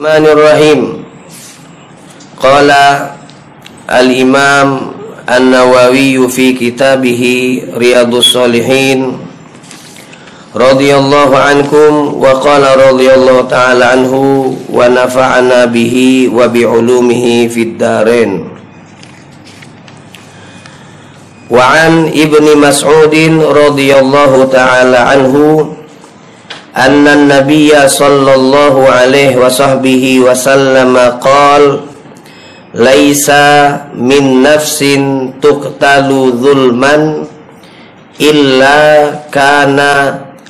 Bismillahirrahmanirrahim. Qala Al-Imam An-Nawawi fi kitabih Riyadhus Shalihin radhiyallahu ankum wa qala radhiyallahu ta'ala anhu wa nafa'ana bihi wa bi ulumihi fid darain. Wa an Ibnu Mas'ud radhiyallahu ta'ala anhu أن النبي صلى الله عليه وصحبه وسلم قال ليس من نفس تقتل ظلما إلا كان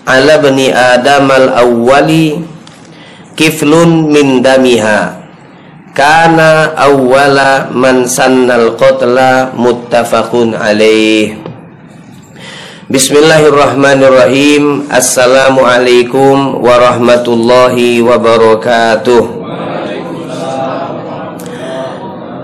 على ابن آدم الأول كفل من دمها كان أول من سن القتل متفق عليه Bismillahirrahmanirrahim Assalamualaikum warahmatullahi wabarakatuh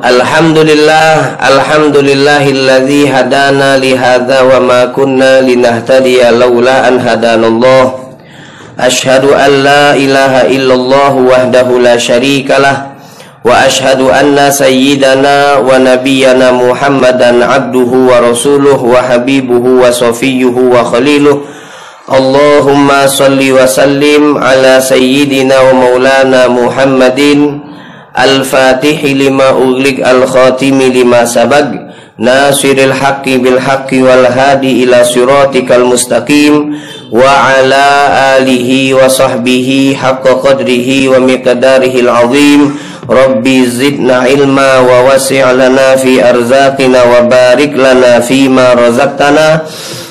Alhamdulillah Alhamdulillahilladzi hadana lihada wa ma kunna linahtadiya laula an hadanallah Ashhadu an la ilaha illallah wahdahu la syarikalah وأشهد أن سيدنا ونبينا محمدا عبده ورسوله وحبيبه وصفيه وخليله. اللهم صل وسلم على سيدنا ومولانا محمد الفاتح لما أغلق الخاتم لما سبق. ناصر الحق بالحق والهادي إلى صراطك المستقيم. وعلى آله وصحبه حق قدره ومقداره العظيم. ربي زدنا علما ووسع لنا في أرزاقنا وبارك لنا فيما رزقتنا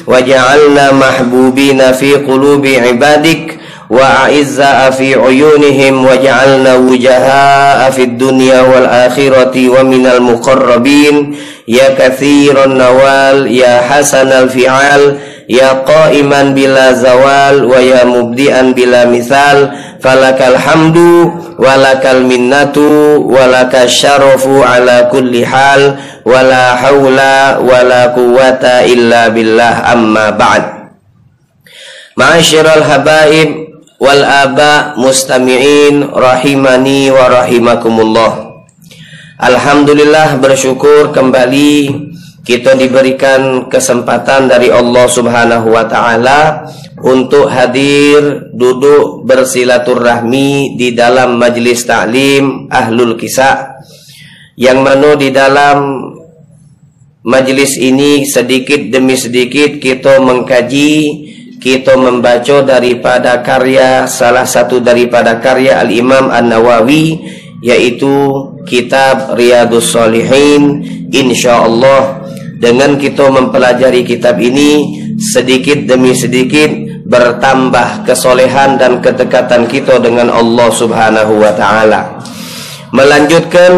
وجعلنا محبوبين في قلوب عبادك وأعزاء في عيونهم وجعلنا وجهاء في الدنيا والآخرة ومن المقربين. يا كثير النوال يا حسن الفعال ya qa'iman bila zawal wa ya mubdi'an bila misal falakal hamdu walakal minnatu walakal syarafu ala kulli hal wala haula wala quwata illa billah amma ba'd. Ma'asyiral habaib wal aba mustami'in rahimani wa rahimakumullah. Alhamdulillah bersyukur kembali kita diberikan kesempatan dari Allah Subhanahu wa taala untuk hadir duduk bersilaturahmi di dalam majlis taklim Ahlul Kisah. Yang mana di dalam majlis ini sedikit demi sedikit kita mengkaji kita membaca daripada karya salah satu daripada karya Al-Imam An-Nawawi yaitu kitab Riyadus Salihin. Insyaallah dengan kita mempelajari kitab ini sedikit demi sedikit bertambah kesolehan dan kedekatan kita dengan Allah Subhanahu wa taala. Melanjutkan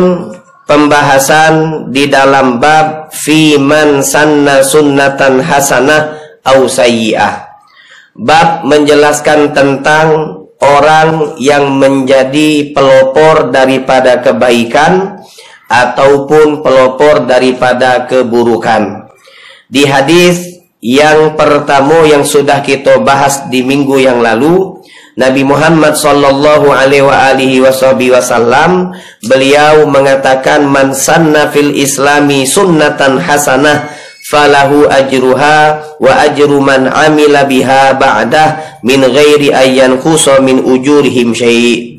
pembahasan di dalam bab fi man sanna sunnatan hasanah au sayyi'ah. Bab menjelaskan tentang orang yang menjadi pelopor daripada kebaikan ataupun pelopor daripada keburukan. Di hadis yang pertama yang sudah kita bahas di minggu yang lalu, Nabi Muhammad sallallahu alaihi wasallam beliau mengatakan man sanna fil islami sunnatan hasanah falahu ajruha wa ajru man amila biha ba'dah min ghairi ayyan khusa min ujurihim syai'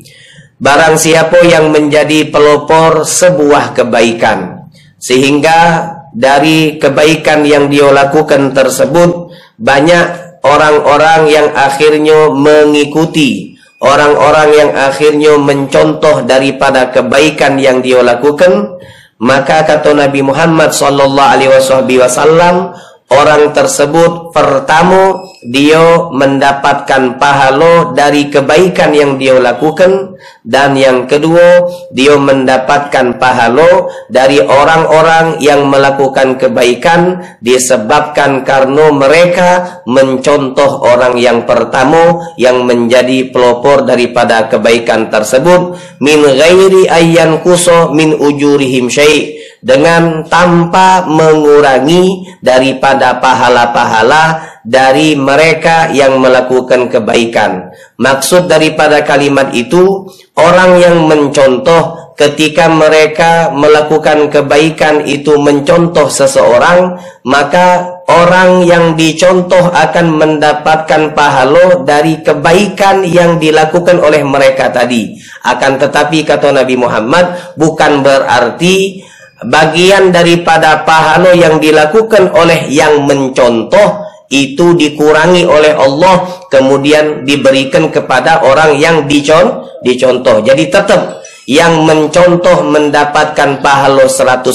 Barang siapa yang menjadi pelopor sebuah kebaikan Sehingga dari kebaikan yang dia lakukan tersebut Banyak orang-orang yang akhirnya mengikuti Orang-orang yang akhirnya mencontoh daripada kebaikan yang dia lakukan Maka kata Nabi Muhammad wasallam orang tersebut pertama dia mendapatkan pahala dari kebaikan yang dia lakukan. Dan yang kedua dia mendapatkan pahala dari orang-orang yang melakukan kebaikan disebabkan karena mereka mencontoh orang yang pertama yang menjadi pelopor daripada kebaikan tersebut. Min ghairi ayyan kuso min ujurihim syai' dengan tanpa mengurangi daripada pahala-pahala dari mereka yang melakukan kebaikan. Maksud daripada kalimat itu orang yang mencontoh ketika mereka melakukan kebaikan itu mencontoh seseorang, maka orang yang dicontoh akan mendapatkan pahala dari kebaikan yang dilakukan oleh mereka tadi. Akan tetapi kata Nabi Muhammad bukan berarti bagian daripada pahala yang dilakukan oleh yang mencontoh itu dikurangi oleh Allah kemudian diberikan kepada orang yang dicon dicontoh. Jadi tetap yang mencontoh mendapatkan pahala 100%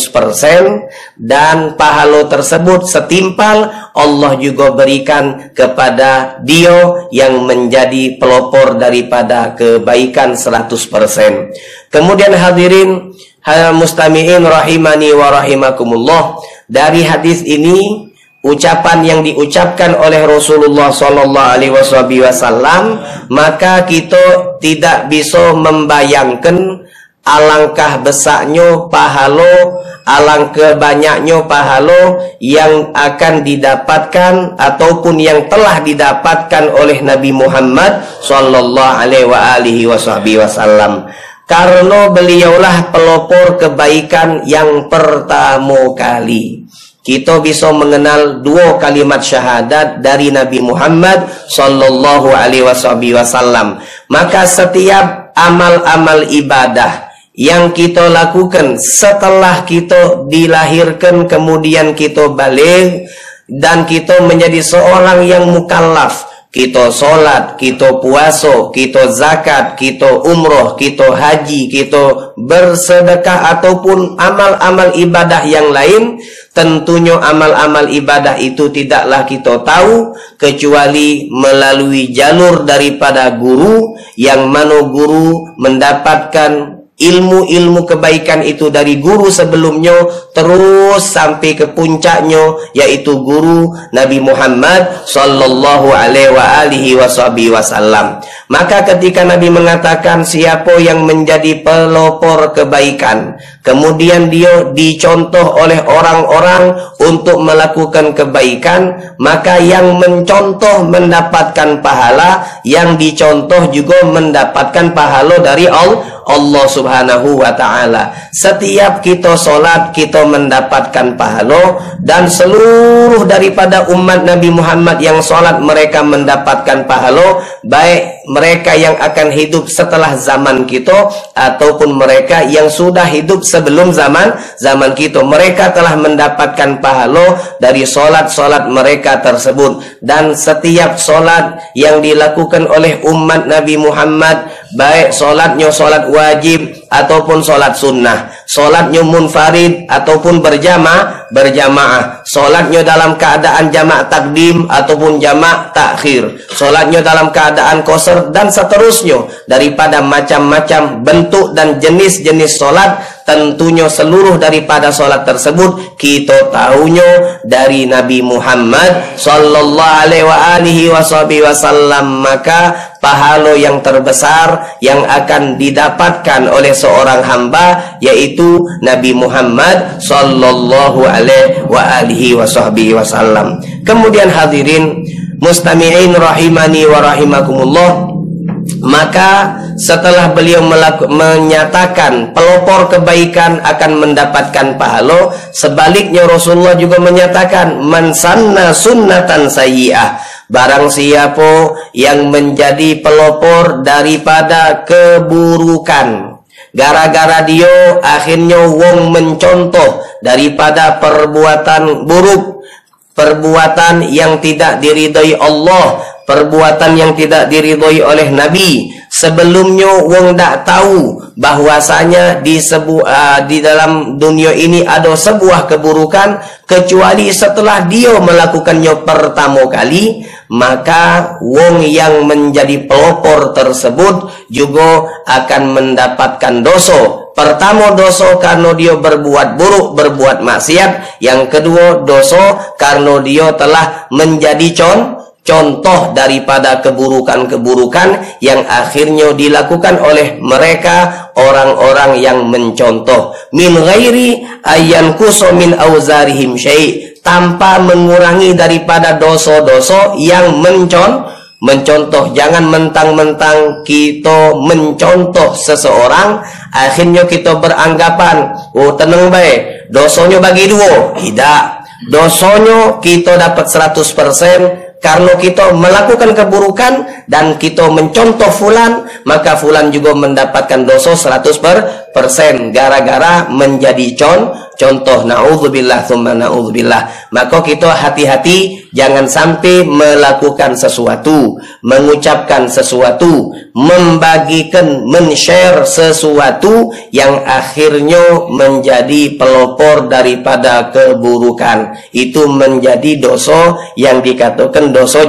dan pahala tersebut setimpal Allah juga berikan kepada dia yang menjadi pelopor daripada kebaikan 100%. Kemudian hadirin mustami'in rahimani wa rahimakumullah. Dari hadis ini ucapan yang diucapkan oleh Rasulullah Sallallahu Alaihi Wasallam maka kita tidak bisa membayangkan alangkah besarnya pahalo alangkah banyaknya pahalo yang akan didapatkan ataupun yang telah didapatkan oleh Nabi Muhammad Sallallahu Alaihi Wasallam karena beliaulah pelopor kebaikan yang pertama kali kita bisa mengenal dua kalimat syahadat dari Nabi Muhammad sallallahu alaihi wasallam. Maka setiap amal-amal ibadah yang kita lakukan setelah kita dilahirkan kemudian kita balik dan kita menjadi seorang yang mukallaf kita solat, kita puasa, kita zakat, kita umroh, kita haji, kita bersedekah ataupun amal-amal ibadah yang lain Tentunya amal-amal ibadah itu tidaklah kita tahu kecuali melalui jalur daripada guru yang mana guru mendapatkan ilmu-ilmu kebaikan itu dari guru sebelumnya terus sampai ke puncaknya yaitu guru Nabi Muhammad sallallahu alaihi wasallam. Maka ketika Nabi mengatakan siapa yang menjadi pelopor kebaikan, kemudian dia dicontoh oleh orang-orang untuk melakukan kebaikan, maka yang mencontoh mendapatkan pahala, yang dicontoh juga mendapatkan pahala dari Allah Subhanahu wa taala. Setiap kita solat kita mendapatkan pahala dan seluruh daripada umat Nabi Muhammad yang solat mereka mendapatkan pahala baik mereka yang akan hidup setelah zaman kita ataupun mereka yang sudah hidup sebelum zaman zaman kita. Mereka telah mendapatkan pahala dari solat-solat mereka tersebut. Dan setiap solat yang dilakukan oleh umat Nabi Muhammad baik solatnya solat wajib ataupun solat sunnah. Solatnya munfarid ataupun berjamaah berjamaah. Solatnya dalam keadaan jamak takdim ataupun jamak takhir. Solatnya dalam keadaan koser dan seterusnya. Daripada macam-macam bentuk dan jenis-jenis solat tentunya seluruh daripada solat tersebut kita tahunya dari Nabi Muhammad sallallahu alaihi wasallam maka pahala yang terbesar yang akan didapatkan oleh seorang hamba yaitu Nabi Muhammad sallallahu alaihi wasallam. Kemudian hadirin mustami'in rahimani wa rahimakumullah maka setelah beliau menyatakan pelopor kebaikan akan mendapatkan pahala sebaliknya Rasulullah juga menyatakan man sanna sunnatan sayyi'ah. Barang siapa yang menjadi pelopor daripada keburukan gara-gara dia akhirnya wong mencontoh daripada perbuatan buruk perbuatan yang tidak diridhai Allah perbuatan yang tidak diridhoi oleh Nabi sebelumnya wong tak tahu bahwasanya di sebuah uh, di dalam dunia ini ada sebuah keburukan kecuali setelah dia melakukannya pertama kali maka wong yang menjadi pelopor tersebut juga akan mendapatkan dosa Pertama dosa karena dia berbuat buruk, berbuat maksiat. Yang kedua dosa karena dia telah menjadi con contoh daripada keburukan-keburukan yang akhirnya dilakukan oleh mereka orang-orang yang mencontoh. Min ghairi ayyan min auzarihim syai. Tanpa mengurangi daripada dosa-dosa yang mencon mencontoh. Jangan mentang-mentang kita mencontoh seseorang akhirnya kita beranggapan oh tenang baik dosanya bagi dua tidak. Dosanya kita dapat 100% kalau kita melakukan keburukan dan kita mencontoh fulan, maka fulan juga mendapatkan dosa 100% gara-gara menjadi con contoh naudzubillah thumma naudzubillah. Maka kita hati-hati jangan sampai melakukan sesuatu, mengucapkan sesuatu, membagikan, men-share sesuatu yang akhirnya menjadi pelopor daripada keburukan. Itu menjadi dosa yang dikatakan dosa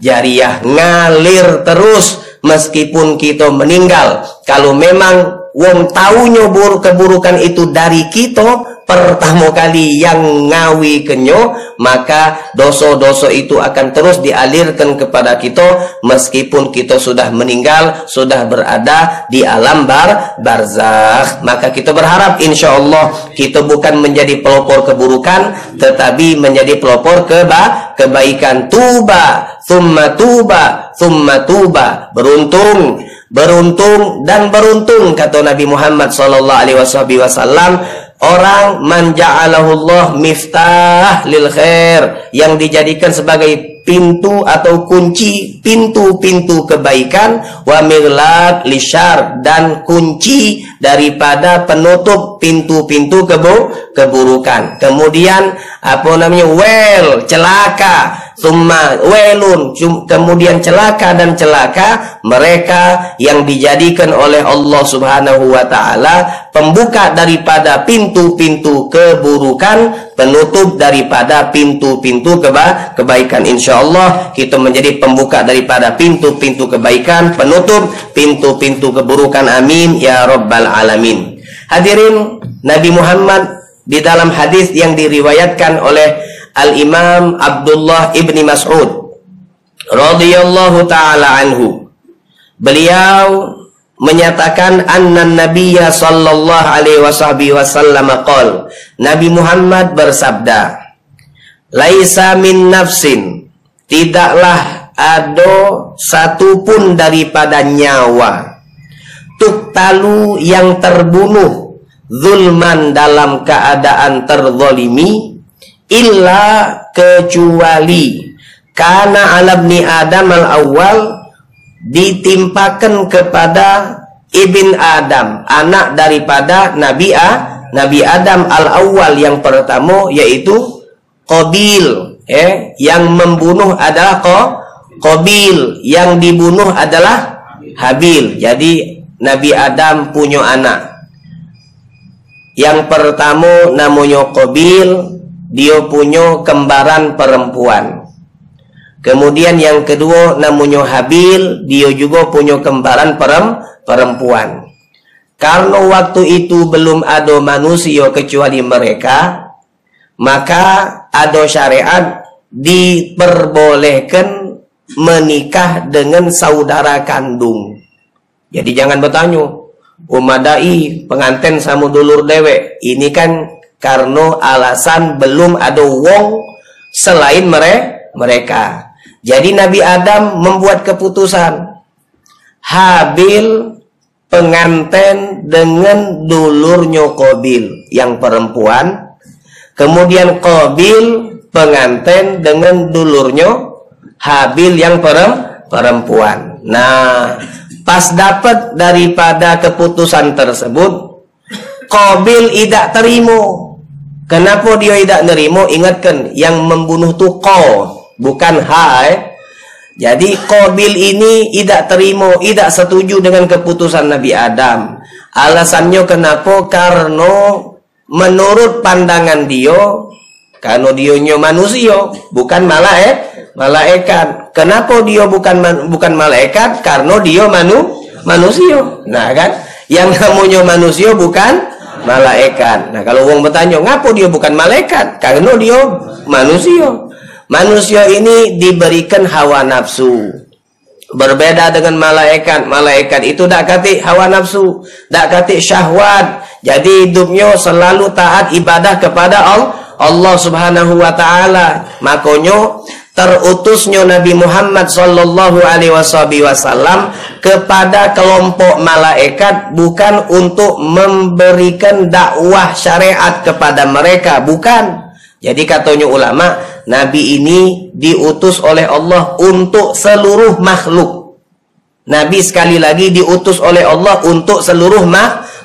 jariah ngalir terus meskipun kita meninggal kalau memang wong taunya buruk keburukan itu dari kita pertama kali yang ngawi kenyo maka dosa-dosa itu akan terus dialirkan kepada kita. Meskipun kita sudah meninggal sudah berada di alam bar barzakh. Maka kita berharap insya Allah kita bukan menjadi pelopor keburukan tetapi menjadi pelopor keba kebaikan. Tuba thumma tuba thumma tuba. Beruntung beruntung dan beruntung kata Nabi Muhammad sallallahu alaihi wasallam. Orang manja'alahullah miftah lil khair yang dijadikan sebagai pintu atau kunci pintu-pintu kebaikan wa miglaq lisyar dan kunci daripada penutup pintu-pintu kebu keburukan. Kemudian apa namanya well celaka Summa welun kemudian celaka dan celaka mereka yang dijadikan oleh Allah Subhanahu wa taala pembuka daripada pintu-pintu keburukan, penutup daripada pintu-pintu keba kebaikan. Insyaallah kita menjadi pembuka daripada pintu-pintu kebaikan, penutup pintu-pintu keburukan. Amin ya rabbal alamin. Hadirin Nabi Muhammad di dalam hadis yang diriwayatkan oleh Al-Imam Abdullah ibni Mas'ud radhiyallahu taala anhu. Beliau menyatakan anna nabiyya sallallahu alaihi wasallam qol Nabi Muhammad bersabda Laisa min nafsin tidaklah ada satu pun daripada nyawa tuktalu yang terbunuh zulman dalam keadaan terzolimi illa kecuali karena alabni Adam al awal ditimpakan kepada ibn Adam anak daripada Nabi A Nabi Adam al awal yang pertama yaitu Qabil eh yang membunuh adalah Qabil yang dibunuh adalah Habil. Jadi Nabi Adam punya anak. Yang pertama namanya Qabil dia punya kembaran perempuan. Kemudian yang kedua namanya Habil, dia juga punya kembaran perempuan. Karena waktu itu belum ada manusia kecuali mereka, maka ada syariat diperbolehkan menikah dengan saudara kandung. Jadi jangan bertanya, umadai pengantin sama dulur dewe. Ini kan karena alasan belum ada wong selain mereka. Jadi Nabi Adam membuat keputusan Habil pengantin dengan dulurnya Qabil yang perempuan, kemudian Qabil pengantin dengan dulurnya Habil yang perempuan. Nah, pas dapat daripada keputusan tersebut, Qabil tidak terima Kenapa dia tidak nerima? Ingatkan yang membunuh tu kau, bukan hai. Jadi Qabil ini tidak terima, tidak setuju dengan keputusan Nabi Adam. Alasannya kenapa? Karena menurut pandangan dia, karena dia manusia, bukan malaikat, malaikat. Kenapa dia bukan bukan malaikat? Karena dia manu manusia. Nah kan, yang namanya manusia bukan malaikat. Nah, kalau wong bertanya, ngapo dia bukan malaikat? Karena dia manusia. Manusia ini diberikan hawa nafsu. Berbeda dengan malaikat. Malaikat itu tak kati hawa nafsu, tak kati syahwat. Jadi hidupnya selalu taat ibadah kepada Allah. Allah Subhanahu wa taala. Makonyo terutusnya Nabi Muhammad sallallahu alaihi wasallam kepada kelompok malaikat bukan untuk memberikan dakwah syariat kepada mereka, bukan. Jadi katanya ulama, Nabi ini diutus oleh Allah untuk seluruh makhluk. Nabi sekali lagi diutus oleh Allah untuk seluruh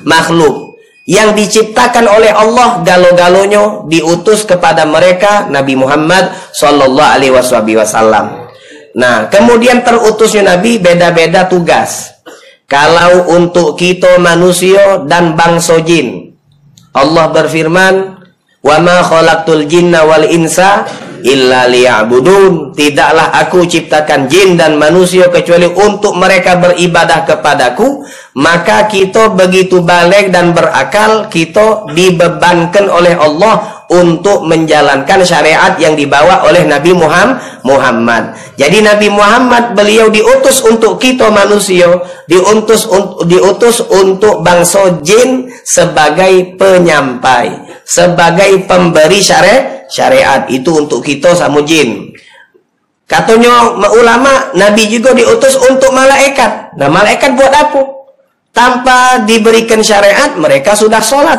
makhluk yang diciptakan oleh Allah galo-galonya diutus kepada mereka Nabi Muhammad sallallahu alaihi wasallam. Nah, kemudian terutusnya Nabi beda-beda tugas. Kalau untuk kita manusia dan bangsa jin, Allah berfirman, "Wa ma khalaqtul jinna wal insa illa liya'budun. Tidaklah aku ciptakan jin dan manusia kecuali untuk mereka beribadah kepadaku. Maka kita begitu balik dan berakal kita dibebankan oleh Allah untuk menjalankan syariat yang dibawa oleh Nabi Muhammad. Jadi Nabi Muhammad beliau diutus untuk kita manusia, diutus diutus untuk bangsa jin sebagai penyampai, sebagai pemberi syariat syariat itu untuk kita sama jin. Katanya ulama, Nabi juga diutus untuk malaikat. Nah, malaikat buat apa? Tanpa diberikan syariat, mereka sudah sholat.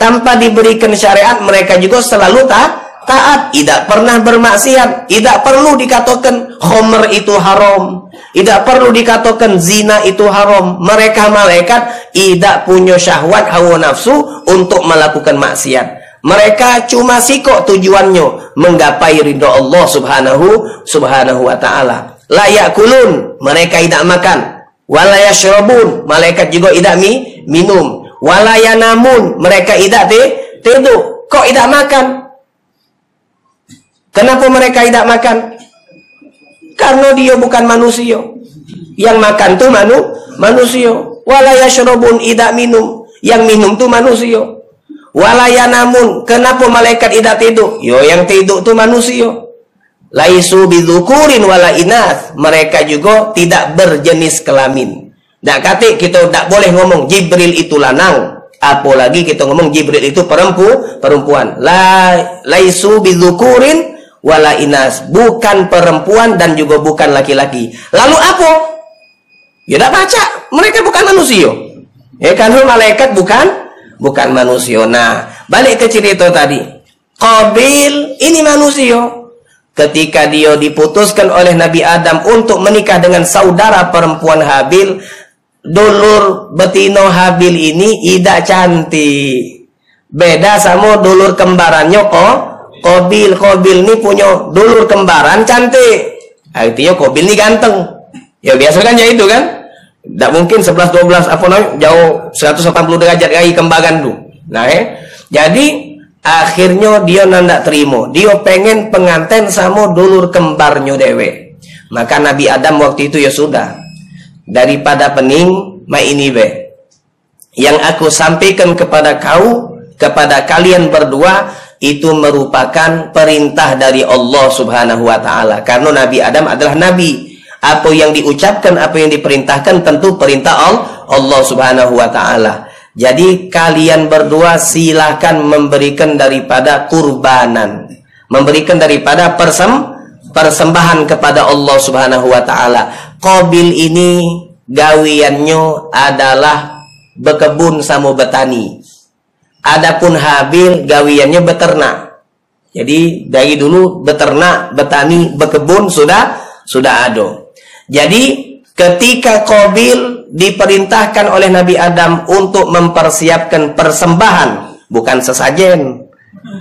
Tanpa diberikan syariat, mereka juga selalu tak taat. Tidak pernah bermaksiat. Tidak perlu dikatakan homer itu haram. Tidak perlu dikatakan zina itu haram. Mereka malaikat tidak punya syahwat hawa nafsu untuk melakukan maksiat. Mereka cuma sikok tujuannya menggapai ridho Allah Subhanahu Subhanahu wa taala. Layak kulun, mereka tidak makan. Walaya syarabun, malaikat juga tidak mi, minum. Walaya namun, mereka tidak tidur. Kok tidak makan? Kenapa mereka tidak makan? Karena dia bukan manusia. Yang makan tuh manu, manusia. Walaya syarabun tidak minum. Yang minum tuh manusia. Walaya namun, kenapa malaikat tidak tidur? Yo yang tidur itu manusia. Laisu bidzukurin wala inas. Mereka juga tidak berjenis kelamin. Nak kata kita tak boleh ngomong Jibril itu lanang. Apalagi kita ngomong Jibril itu perempu, perempuan. La, laisu bidzukurin wala inas. Bukan perempuan dan juga bukan laki-laki. Lalu apa? Ya tak baca. Mereka bukan manusia. Ya kan malaikat bukan bukan manusia. Nah, balik ke cerita tadi. Qabil ini manusia. Ketika dia diputuskan oleh Nabi Adam untuk menikah dengan saudara perempuan Habil, dulur betino Habil ini tidak cantik. Beda sama dulur kembarannya kok. Qabil, Qabil ini punya dulur kembaran cantik. Artinya Qabil ini ganteng. Ya biasa kan ya itu kan? Tak mungkin 11 12 apa namanya jauh 180 derajat kali kembangan tu. Nah, eh. Jadi akhirnya dia nanda terima. Dia pengen pengantin sama dulur kembarnya dewe. Maka Nabi Adam waktu itu ya sudah. Daripada pening, mai ini be. Yang aku sampaikan kepada kau, kepada kalian berdua itu merupakan perintah dari Allah Subhanahu wa taala. Karena Nabi Adam adalah nabi apa yang diucapkan, apa yang diperintahkan tentu perintah Allah Subhanahu wa taala. Jadi kalian berdua silahkan memberikan daripada kurbanan, memberikan daripada persem persembahan kepada Allah Subhanahu wa taala. Qabil ini gawiannya adalah berkebun sama betani. Adapun Habil gawiannya beternak. Jadi dari dulu beternak, betani, berkebun sudah sudah ada. Jadi ketika Qabil diperintahkan oleh Nabi Adam untuk mempersiapkan persembahan, bukan sesajen.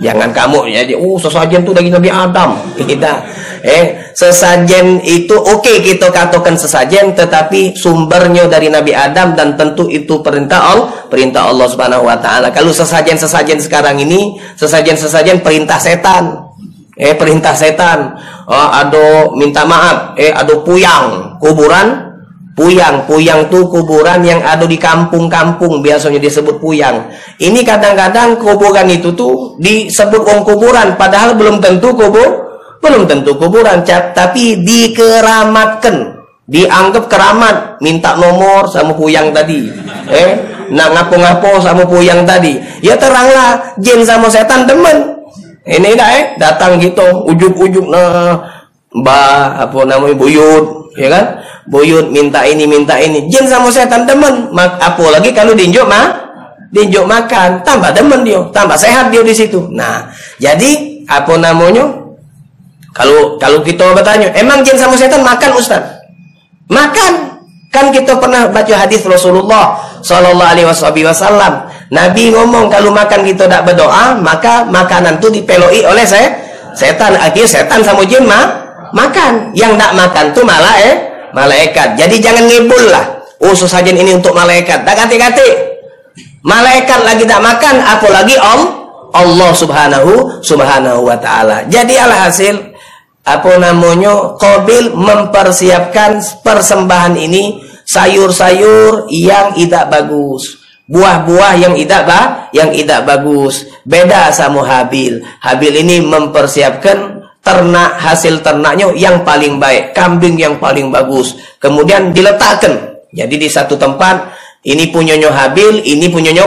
Jangan kamu ya, oh sesajen itu dari Nabi Adam. Tidak. Eh, sesajen itu oke okay, kita katakan sesajen tetapi sumbernya dari Nabi Adam dan tentu itu perintah Allah, perintah Allah Subhanahu wa taala. Kalau sesajen-sesajen sekarang ini, sesajen-sesajen perintah setan. Eh perintah setan. Oh, ada minta maaf. Eh ada puyang. Kuburan? Puyang. Puyang tuh kuburan yang ada di kampung-kampung. Biasanya disebut puyang. Ini kadang-kadang kuburan itu tuh disebut orang kuburan. Padahal belum tentu kubur belum tentu kuburan tapi dikeramatkan. Dianggap keramat. Minta nomor sama puyang tadi. Eh nak ngapo-ngapo sama puyang tadi. Ya teranglah jin sama setan demen Ini dah eh. Datang gitu ujuk-ujuk nah ba apa namanya buyut ya kan? Buyut minta ini minta ini. Jin sama setan demen mak apa lagi kalau diinjuk mah diinjuk makan. Tambah demen dia. Tambah sehat dia di situ. Nah jadi apa namanya kalau kalau kita bertanya emang jin sama setan makan ustaz? Makan. Kan kita pernah baca hadis Rasulullah Sallallahu Alaihi Wasallam. Nabi ngomong kalau makan kita tidak berdoa maka makanan itu dipeloi oleh saya setan. Akhirnya setan sama jin mah makan. Yang tidak makan tuh malah eh malaikat. Jadi jangan ngibul lah. Oh saja ini untuk malaikat. Tak kati-kati malaikat lagi tak makan apalagi om Allah subhanahu subhanahu wa ta'ala. Jadi alhasil apa namanya Qabil mempersiapkan persembahan ini sayur-sayur yang tidak bagus buah-buah yang tidak bah, yang tidak bagus beda sama Habil Habil ini mempersiapkan ternak hasil ternaknya yang paling baik, kambing yang paling bagus. Kemudian diletakkan. Jadi di satu tempat ini punyanya Habil, ini punyanya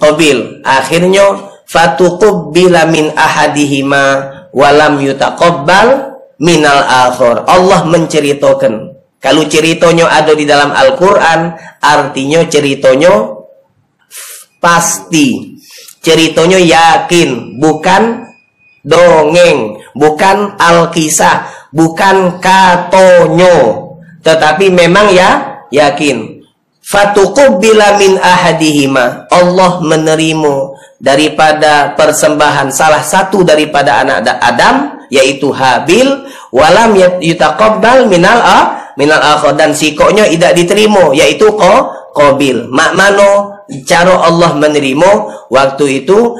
Qabil. Akhirnya fatuqubbila min ahadihima walam yutaqabbal minal akhir. Allah menceritakan. Kalau ceritanya ada di dalam Al-Qur'an, artinya ceritanya pasti. Ceritanya yakin, bukan dongeng, bukan alkisah, bukan katonyo, tetapi memang ya yakin. Fatuqubbila min ahadihima. Allah menerima daripada persembahan salah satu daripada anak Adam yaitu Habil walam yutaqabbal minal a minal akhir dan sikoknya tidak diterima yaitu Qabil. Mak mano cara Allah menerima waktu itu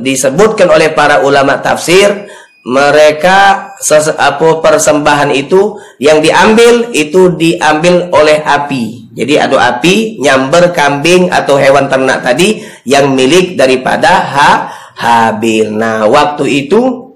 disebutkan oleh para ulama tafsir mereka apa persembahan itu yang diambil itu diambil oleh api. Jadi ada api nyamber kambing atau hewan ternak tadi yang milik daripada ha Habil. Nah, waktu itu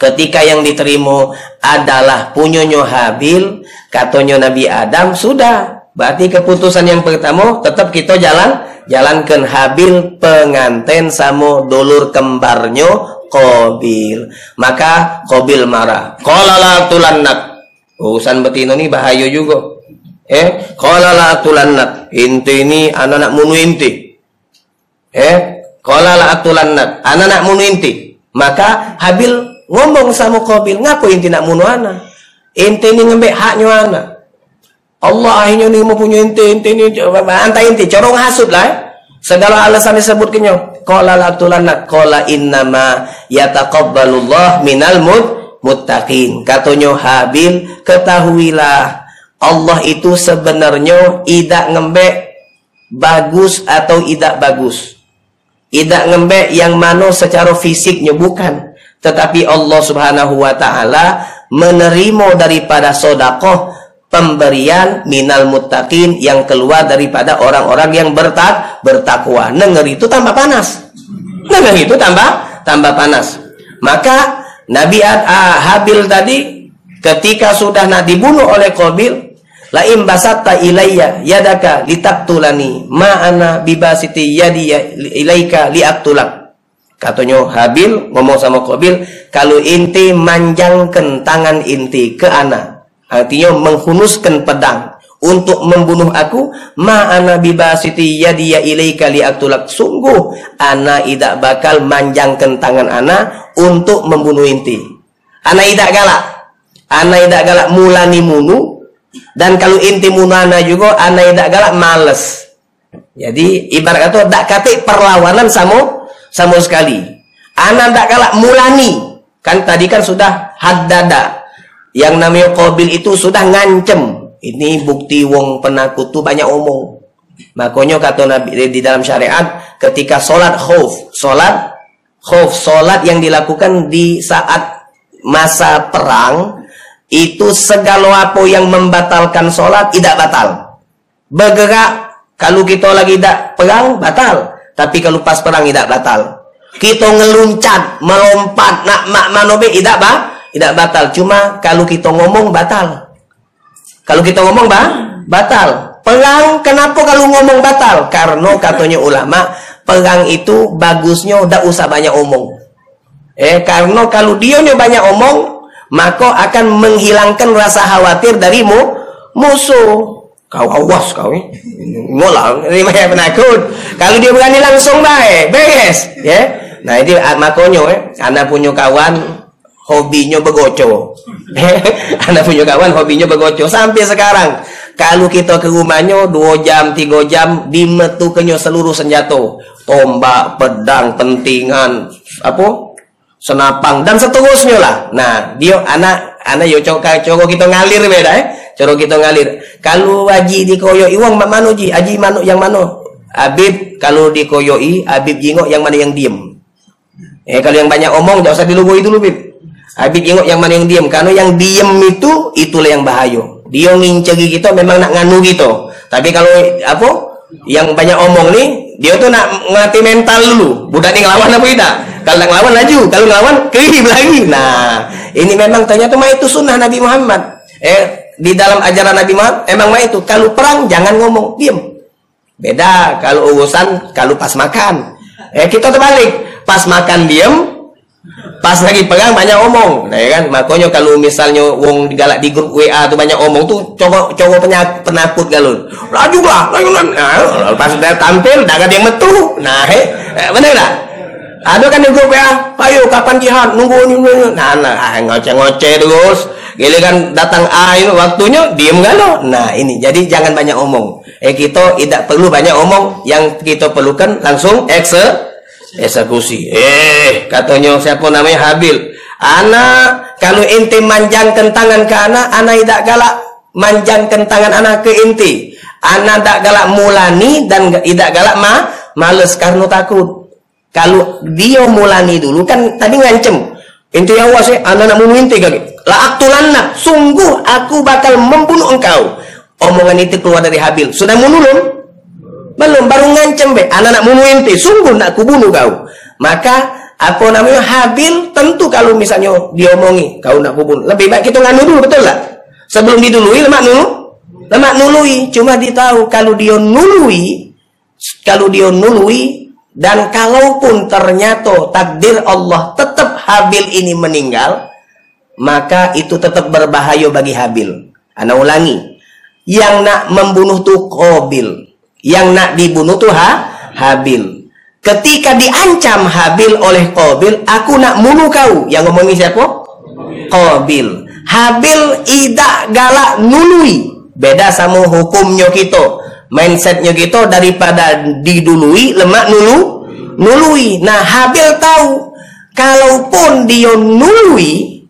ketika yang diterima adalah punyonyo Habil, katanya Nabi Adam sudah Berarti keputusan yang pertama tetap kita jalan jalankan Habil pengantin sama dulur kembarnya Kobil. Maka Kobil marah. Qala tulannak. Urusan betina ini bahaya juga. Eh, qala tulannak. Inti ini anak-anak munu inti. Eh, qala tulannak. Anak-anak munu inti. Maka Habil ngomong sama Kobil, ngaku inti nak munu anak? Inti ini ngembek haknya anak. Allah akhirnya ni mempunyai ente ente ni antai ente corong hasut lah eh? Segala alasan disebut kenyo qala la tulanat qala innama yataqabbalullah minal mut muttaqin. Katanya Habil ketahuilah Allah itu sebenarnya tidak ngembek bagus atau tidak bagus. Tidak ngembek yang mana secara fisiknya bukan. Tetapi Allah Subhanahu wa taala menerima daripada sodakoh pemberian minal muttaqin yang keluar daripada orang-orang yang bertak bertakwa. Nengar itu tambah panas. Nengar itu tambah tambah panas. Maka Nabi Ad, ah, Habil tadi ketika sudah nak dibunuh oleh Qabil, la in basatta ilayya yadaka litaktulani ma ana bibasiti yadi ilaika liaktulak. Katanya Habil ngomong sama Qabil, kalau inti manjangkan tangan inti ke anak Artinya menghunuskan pedang untuk membunuh aku. Ma ana bibasiti yadiya ilaika liaktulak. Sungguh ana tidak bakal manjangkan tangan ana untuk membunuh inti. Ana tidak galak. Ana tidak galak mulani munu. Dan kalau inti munana juga ana tidak galak males. Jadi ibarat kata tak kata perlawanan sama sama sekali. Ana tidak galak mulani. Kan tadi kan sudah haddada yang namanya Qabil itu sudah ngancem. Ini bukti wong penakut tuh banyak omong. Makanya kata Nabi di dalam syariat ketika sholat khuf, sholat khuf, sholat yang dilakukan di saat masa perang itu segala apa yang membatalkan sholat tidak batal. Bergerak kalau kita lagi tidak perang batal, tapi kalau pas perang tidak batal. Kita ngeluncat, melompat, nak mak manobe tidak bah, tidak batal. Cuma kalau kita ngomong batal. Kalau kita ngomong bah, batal. Perang kenapa kalau ngomong batal? Karena katanya ulama, perang itu bagusnya udah usah banyak omong. Eh karena kalau dia banyak omong, maka akan menghilangkan rasa khawatir darimu musuh. Kau awas kau eh. Ngolah, ini banyak penakut. Kalau dia berani langsung baik, beres, ya. Yeah? Nah, ini makanya eh, anak punya kawan hobinya begoco. anak punya kawan hobinya begoco sampai sekarang. Kalau kita ke rumahnya dua jam, tiga jam, dimetukannya seluruh senjata. Tombak, pedang, pentingan, apa? Senapang, dan seterusnya lah. Nah, dia anak, anak yo cokak, cokok kita ngalir beda eh. Cara kita ngalir. Kalau haji dikoyoi wong mana ji? Haji mana yang mana? Habib kalau dikoyoi, Habib jengok yang mana yang diem. Eh kalau yang banyak omong jangan usah dilugui dulu, Habib. Habib jengok yang mana yang diem. Karena yang diem itu itulah yang bahaya. Dia ngincegi kita memang nak nganu gitu. Tapi kalau apa? Yang banyak omong nih, dia tuh nak ngelatih mental dulu. Budak nih ngelawan apa tidak? Kalau ngelawan laju, kalau ngelawan kerib lagi. Nah, ini memang ternyata mah itu sunnah Nabi Muhammad. Eh, di dalam ajaran Nabi Muhammad emang mah itu kalau perang jangan ngomong diam beda kalau urusan kalau pas makan eh kita terbalik pas makan diam pas lagi perang banyak ngomong nah ya kan? Makanya kalau misalnya wong galak di grup WA tuh banyak ngomong tuh coba coba penyak, penakut galun laju lah laju lah nah, pas udah tampil dah ada yang metu. Nah eh, eh bener lah ada kan di grup WA ayo kapan jihad? Nunggu nunggu nah nah ah, ngoceh-ngoceh terus. Giliran datang air waktunya diem galau. Nah ini. Jadi jangan banyak omong. Eh kita tidak perlu banyak omong. Yang kita perlukan langsung ekse eksekusi. Eh katanya siapa namanya Habil. Anak kalau inti manjangkan tangan ke anak, anak tidak galak manjangkan tangan anak ke inti. Anak tidak galak mulani dan tidak galak ma males karena takut. Kalau dia mulani dulu kan tadi ngancem. Inti awas ya, anak nak mau inti kaki la aktulanna sungguh aku bakal membunuh engkau omongan itu keluar dari Habil sudah belum baru ngancem be. Anak-anak ente sungguh nak kubunuh kau. Maka apa namanya Habil tentu kalau misalnya diomongi kau nak kubunuh lebih baik kita nganu dulu betul lah sebelum didului lemak nulu. Lemak nului. Cuma ditahu kalau dia nului kalau dia nului dan kalaupun ternyata takdir Allah tetap Habil ini meninggal maka itu tetap berbahaya bagi Habil. Anak ulangi, yang nak membunuh tuh Qabil, yang nak dibunuh tuh ha? Habil. Ketika diancam Habil oleh Qabil, aku nak bunuh kau. Yang ngomongin siapa? Qabil. Habil tidak galak nului. Beda sama hukumnya kita. Mindsetnya kita daripada didului, lemak nulu, nului. Nah, Habil tahu kalaupun dia nului,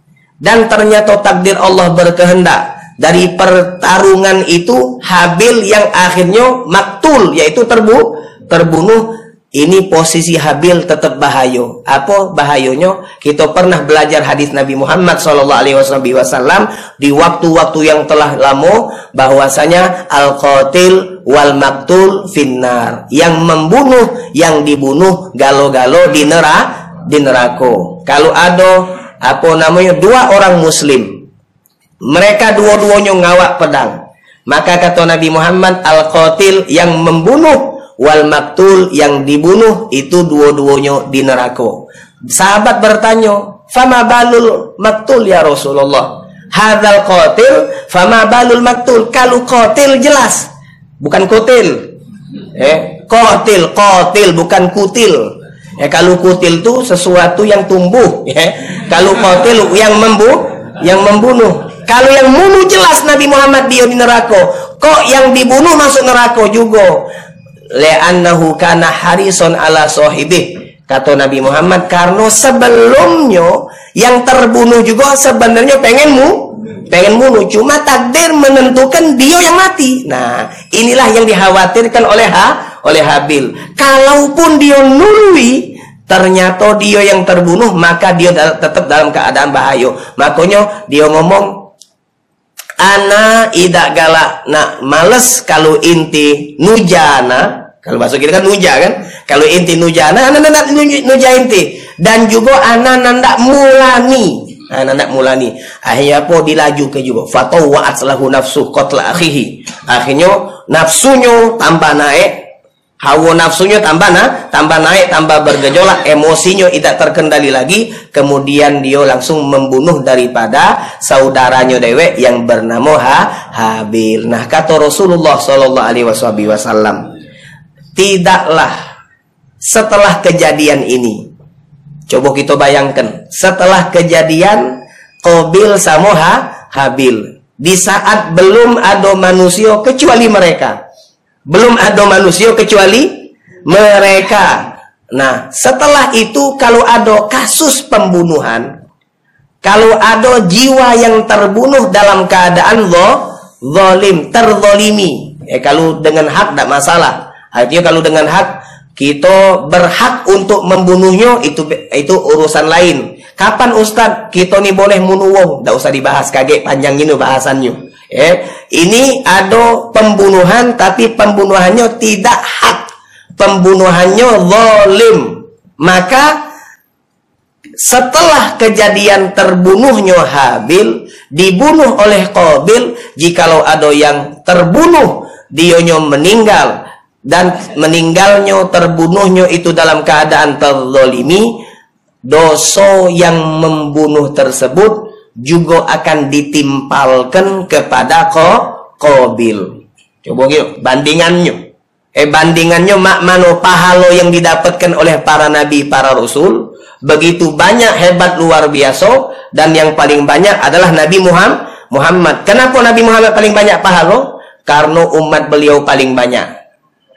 dan ternyata takdir Allah berkehendak dari pertarungan itu Habil yang akhirnya maktul yaitu terbu terbunuh ini posisi Habil tetap bahaya. Apa bahayanya? Kita pernah belajar hadis Nabi Muhammad SAW di waktu-waktu yang telah lama bahwasanya al qatil wal maktul finnar. Yang membunuh, yang dibunuh galo-galo di neraka, di neraka. Kalau ada apa namanya dua orang muslim mereka dua-duanya ngawak pedang. Maka kata Nabi Muhammad al-qatil yang membunuh wal maktul yang dibunuh itu dua-duanya di neraka. Sahabat bertanya fama balul maktul ya Rasulullah? Hadal qatil fama balul maktul kalau qatil jelas bukan kutil. Eh qatil qatil bukan kutil. Ya, kalau kutil itu sesuatu yang tumbuh, ya. Kalau kotil yang membunuh, yang membunuh. Kalau yang bunuh jelas Nabi Muhammad dia di neraka. Kok yang dibunuh masuk neraka juga? Le'annahu kana harison ala sohibih. Kata Nabi Muhammad karena sebelumnya yang terbunuh juga sebenarnya pengenmu pengen bunuh cuma takdir menentukan dia yang mati nah inilah yang dikhawatirkan oleh ha oleh Habil. Kalaupun dia nului, ternyata dia yang terbunuh, maka dia tetap dalam keadaan bahaya. Makanya dia ngomong, Ana idak galak nak males kalau inti nujana. Kalau bahasa kita kan nuja kan? Kalau inti nujana ana nak nuja inti. Dan juga ana nandak mulani. Ana nak mulani. Akhirnya apa? Dilaju ke juga. Fatawa'at lahu nafsu qatla akhihi. Akhirnya nafsunya tambah naik hawa nafsunya tambah nah, tambah naik, tambah bergejolak, emosinya tidak terkendali lagi, kemudian dia langsung membunuh daripada saudaranya dewek yang bernama ha, Habil. Nah, kata Rasulullah sallallahu alaihi wasallam, tidaklah setelah kejadian ini. Coba kita bayangkan, setelah kejadian Qabil sama ha, Habil, di saat belum ada manusia kecuali mereka belum ada manusia kecuali mereka. Nah, setelah itu kalau ada kasus pembunuhan, kalau ada jiwa yang terbunuh dalam keadaan lo, zalim, terzolimi. Eh, kalau dengan hak tidak masalah. Artinya kalau dengan hak kita berhak untuk membunuhnya itu itu urusan lain. Kapan Ustadz kita nih boleh bunuh Tidak usah dibahas kaget panjang ini bahasannya. Eh, ini ada pembunuhan tapi pembunuhannya tidak hak. Pembunuhannya zalim. Maka setelah kejadian terbunuhnya Habil dibunuh oleh Qabil jikalau ada yang terbunuh dionya meninggal dan meninggalnya terbunuhnya itu dalam keadaan terzolimi dosa yang membunuh tersebut juga akan ditimpalkan kepada ko Kobil. Coba gitu, bandingannya. Eh bandingannya mak mano pahala yang didapatkan oleh para nabi, para rasul begitu banyak hebat luar biasa dan yang paling banyak adalah Nabi Muhammad. Muhammad. Kenapa Nabi Muhammad paling banyak pahala? Karena umat beliau paling banyak.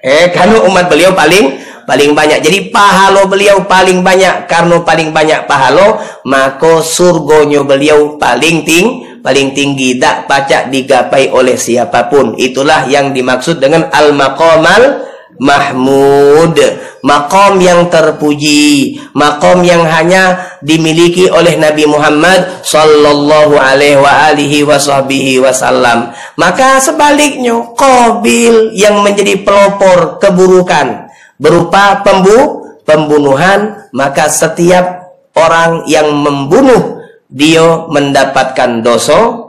Eh, karena umat beliau paling paling banyak. Jadi pahala beliau paling banyak. Karena paling banyak pahala, maka surgonya beliau paling ting paling tinggi. Tak pacak digapai oleh siapa pun. Itulah yang dimaksud dengan al-maqamal Mahmud. Makom yang terpuji. Makom yang hanya dimiliki oleh Nabi Muhammad Sallallahu alaihi wasallam Maka sebaliknya Qabil yang menjadi pelopor keburukan berupa pembu pembunuhan maka setiap orang yang membunuh dia mendapatkan dosa.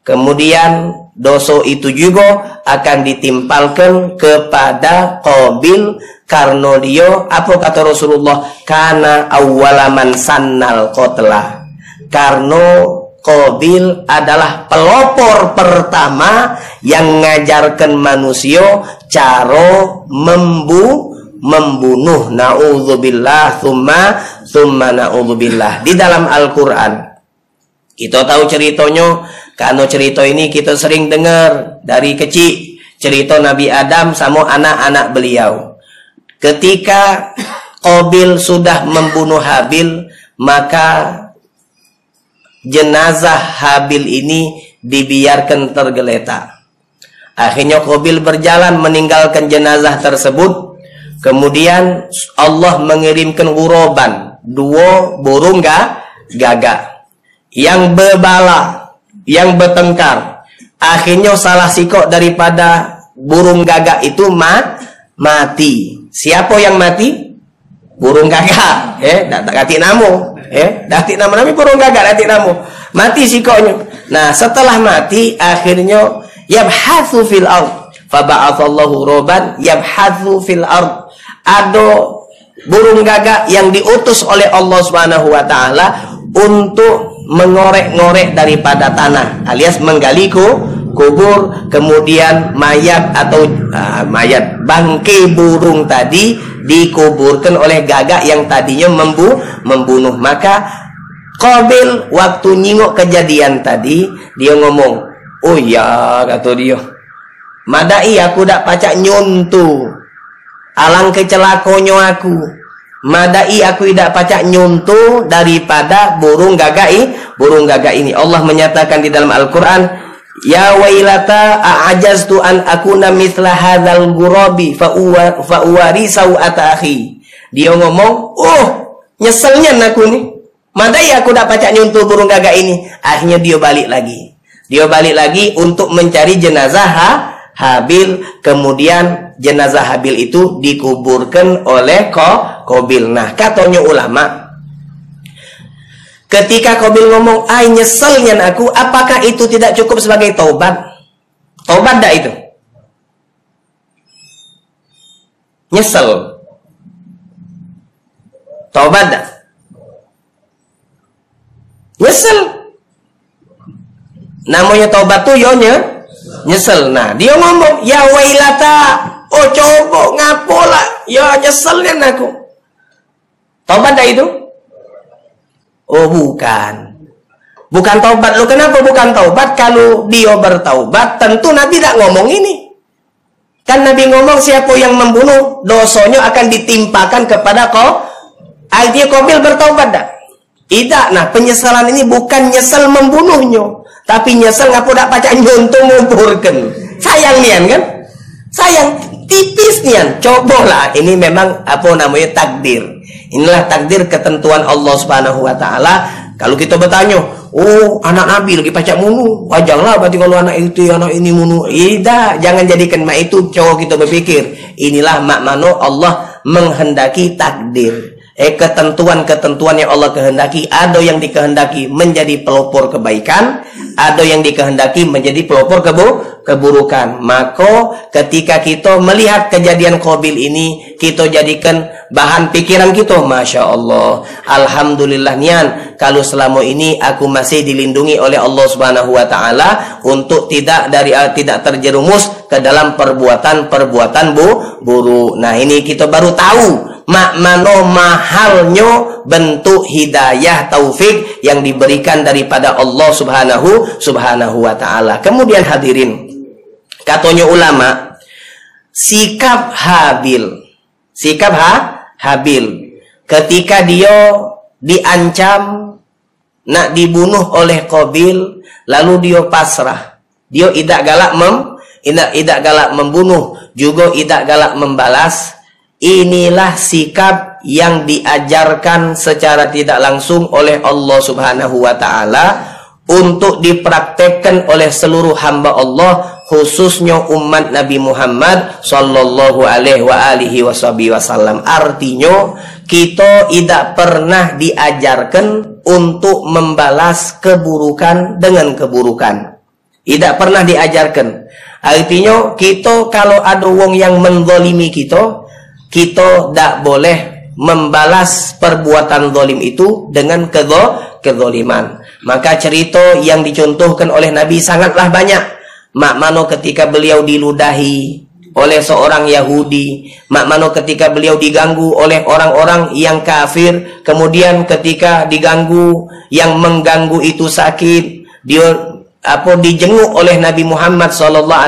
Kemudian dosa itu juga akan ditimpalkan kepada Qabil karena dia apa kata Rasulullah? Karena awalaman sannal qatla. Karena Qabil adalah pelopor pertama yang mengajarkan manusia cara membunuh membunuh naudzubillah thumma thumma naudzubillah di dalam Al-Qur'an. Kita tahu ceritanya karena cerita ini kita sering dengar dari kecil cerita Nabi Adam sama anak-anak beliau. Ketika Qabil sudah membunuh Habil, maka jenazah Habil ini dibiarkan tergeletak. Akhirnya Qabil berjalan meninggalkan jenazah tersebut Kemudian Allah mengirimkan uroban dua burung ga, gagak yang berbala, yang bertengkar. Akhirnya salah sikok daripada burung gagak itu ma, mati. Siapa yang mati? Burung gagak. Eh, tak kati namu. Eh, dati nama nami burung gagak dati namu. Mati sikoknya. Nah, setelah mati akhirnya yabhatsu fil ard. Faba'athallahu roban yabhatsu fil ard ada burung gagak yang diutus oleh Allah Subhanahu wa taala untuk mengorek-ngorek daripada tanah alias menggali kubur kemudian mayat atau uh, mayat bangkai burung tadi dikuburkan oleh gagak yang tadinya membu membunuh. Maka Qabil waktu nyingok kejadian tadi dia ngomong oh ya kata dia madai aku dak pacak nyuntu Alang kecelakonyo aku. Madai aku tidak pacak nyuntu daripada burung gagak ini. Burung gagak ini. Allah menyatakan di dalam Al-Quran. Ya wailata a'ajaztu an akuna mithla hadzal gurabi fa'uwari sawata akhi. Dia ngomong, "Oh, nyeselnya aku nih. Madai aku dapat pacak nyuntuh burung gagak ini." Akhirnya dia balik lagi. Dia balik lagi untuk mencari jenazah ha? Habil kemudian jenazah Habil itu dikuburkan oleh Ko Kobil. Nah, katanya ulama ketika Kobil ngomong, "Ai nyeselnya aku," apakah itu tidak cukup sebagai taubat? Taubat dah itu? Nyesel. Taubat dah. Nyesel. Namanya taubat tuh yonya nyesel. Nah, dia ngomong, "Ya wailata, oh coba ngapola, ya nyeselnya aku." Taubat dah itu? Oh, bukan. Bukan taubat. Lu kenapa bukan taubat? Kalau dia bertaubat, tentu Nabi tidak ngomong ini. Kan Nabi ngomong siapa yang membunuh, dosanya akan ditimpakan kepada kau. Artinya Qabil bertaubat dah. Tidak, nah penyesalan ini bukan nyesel membunuhnya. Tapi nyesel ngapa tak nyontoh ngumpurkan. Sayang nian kan? Sayang, tipis nian. Cobalah, ini memang apa namanya takdir. Inilah takdir ketentuan Allah Subhanahu wa taala. Kalau kita bertanya, Oh, anak Nabi lagi pacak munu. Wajarlah berarti kalau anak itu, anak ini munu. Tidak, jangan jadikan mak itu cowok kita berpikir. Inilah mak mano Allah menghendaki takdir. Eh ketentuan-ketentuan yang Allah kehendaki ada yang dikehendaki menjadi pelopor kebaikan, ada yang dikehendaki menjadi pelopor kebu keburukan. Maka ketika kita melihat kejadian Qabil ini, kita jadikan bahan pikiran kita, masya Allah, alhamdulillah nian. Kalau selama ini aku masih dilindungi oleh Allah Subhanahu Wa Taala untuk tidak dari uh, tidak terjerumus ke dalam perbuatan-perbuatan bu buruk. Nah ini kita baru tahu makmano mahalnya bentuk hidayah taufik yang diberikan daripada Allah Subhanahu Subhanahu wa taala. Kemudian hadirin, katanya ulama, sikap Habil. Sikap ha Habil ketika dia diancam nak dibunuh oleh Qabil, lalu dia pasrah. Dia tidak galak mem tidak, tidak galak membunuh, juga tidak galak membalas Inilah sikap yang diajarkan secara tidak langsung oleh Allah Subhanahu wa taala untuk dipraktekkan oleh seluruh hamba Allah khususnya umat Nabi Muhammad sallallahu alaihi wasallam. Artinya kita tidak pernah diajarkan untuk membalas keburukan dengan keburukan. Tidak pernah diajarkan. Artinya kita kalau ada wong yang menzalimi kita, kita tidak boleh membalas perbuatan zalim itu dengan kezo kezoliman. Maka cerita yang dicontohkan oleh Nabi sangatlah banyak. Mak mano ketika beliau diludahi oleh seorang Yahudi, mak mano ketika beliau diganggu oleh orang-orang yang kafir, kemudian ketika diganggu yang mengganggu itu sakit, dia apa dijenguk oleh Nabi Muhammad sallallahu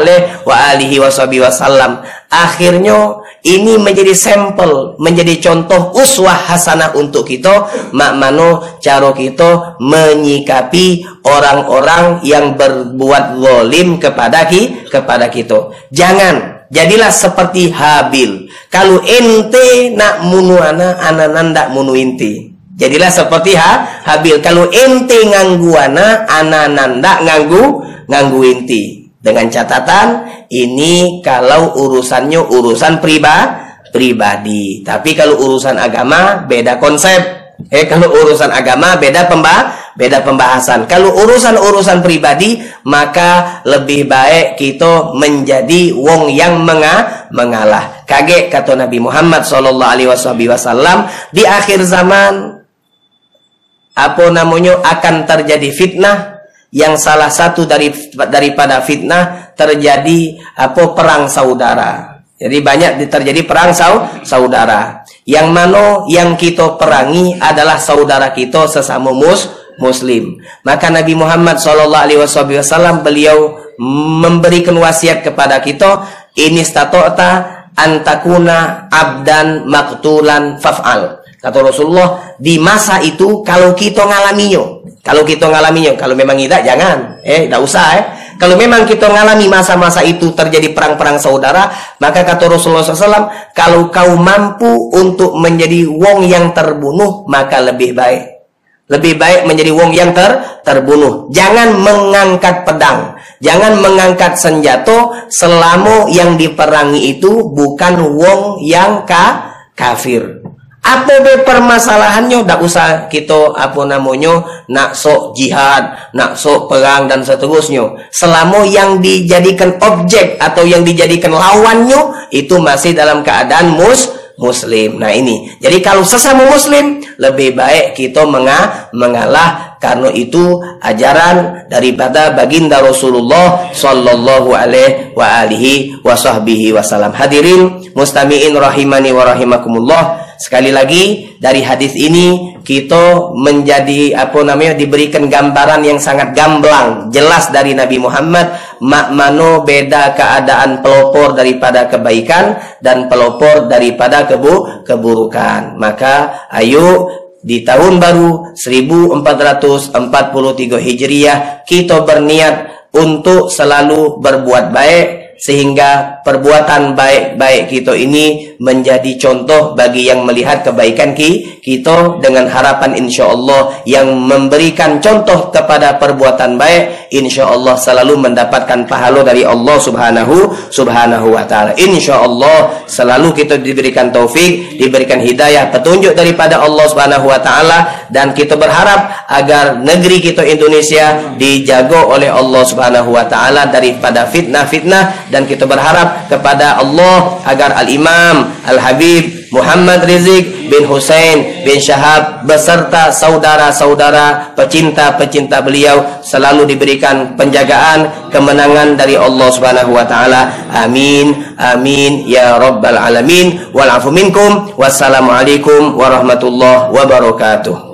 alaihi wasallam. Akhirnya ini menjadi sampel, menjadi contoh uswah hasanah untuk kita mak mano cara kita menyikapi orang-orang yang berbuat zalim kepada ki kepada kita. Jangan jadilah seperti Habil. Kalau ente nak munu ana, ana ndak munu inti. Jadilah seperti ha, Habil. Kalau ente nganggu ana, ndak nganggu nganggu inti. Dengan catatan ini kalau urusannya urusan priba, pribadi. Tapi kalau urusan agama beda konsep. Eh kalau urusan agama beda pemba beda pembahasan. Kalau urusan-urusan pribadi maka lebih baik kita menjadi wong yang menga mengalah. Kaget kata Nabi Muhammad wasallam di akhir zaman apa namanya akan terjadi fitnah yang salah satu dari daripada fitnah terjadi apa perang saudara. Jadi banyak terjadi perang saudara. Yang mana yang kita perangi adalah saudara kita sesama mus muslim. Maka Nabi Muhammad sallallahu alaihi wasallam beliau memberikan wasiat kepada kita ini statota antakuna abdan maktulan faf'al. Kata Rasulullah, di masa itu kalau kita ngalaminya, kalau kita ngalaminya, kalau memang tidak jangan, eh tidak usah eh. Kalau memang kita ngalami masa-masa itu terjadi perang-perang saudara, maka kata Rasulullah SAW, kalau kau mampu untuk menjadi wong yang terbunuh, maka lebih baik. Lebih baik menjadi wong yang ter terbunuh. Jangan mengangkat pedang. Jangan mengangkat senjata selama yang diperangi itu bukan wong yang ka kafir. Apa be permasalahannya tak usah kita apa namanya nak sok jihad, nak sok perang dan seterusnya. Selama yang dijadikan objek atau yang dijadikan lawannya itu masih dalam keadaan mus muslim. Nah ini. Jadi kalau sesama muslim lebih baik kita menga mengalah karena itu ajaran daripada baginda Rasulullah sallallahu alaihi wa alihi wasallam. Hadirin mustamiin rahimani wa rahimakumullah. Sekali lagi dari hadis ini kita menjadi apa namanya diberikan gambaran yang sangat gamblang, jelas dari Nabi Muhammad mak mano beda keadaan pelopor daripada kebaikan dan pelopor daripada kebu keburukan. Maka ayo di tahun baru 1443 Hijriah kita berniat untuk selalu berbuat baik sehingga perbuatan baik-baik kita ini menjadi contoh bagi yang melihat kebaikan kita dengan harapan insya Allah yang memberikan contoh kepada perbuatan baik insya Allah selalu mendapatkan pahala dari Allah subhanahu subhanahu wa ta'ala. Insya Allah selalu kita diberikan taufik diberikan hidayah petunjuk daripada Allah subhanahu wa ta'ala dan kita berharap agar negeri kita Indonesia dijaga oleh Allah subhanahu wa ta'ala daripada fitnah-fitnah dan kita berharap kepada Allah agar Al-Imam Al-Habib Muhammad Rizik bin Hussein bin Syahab beserta saudara-saudara pecinta-pecinta beliau selalu diberikan penjagaan kemenangan dari Allah Subhanahu wa taala. Amin. Amin ya rabbal alamin. Wal afu minkum. Wassalamualaikum warahmatullahi wabarakatuh.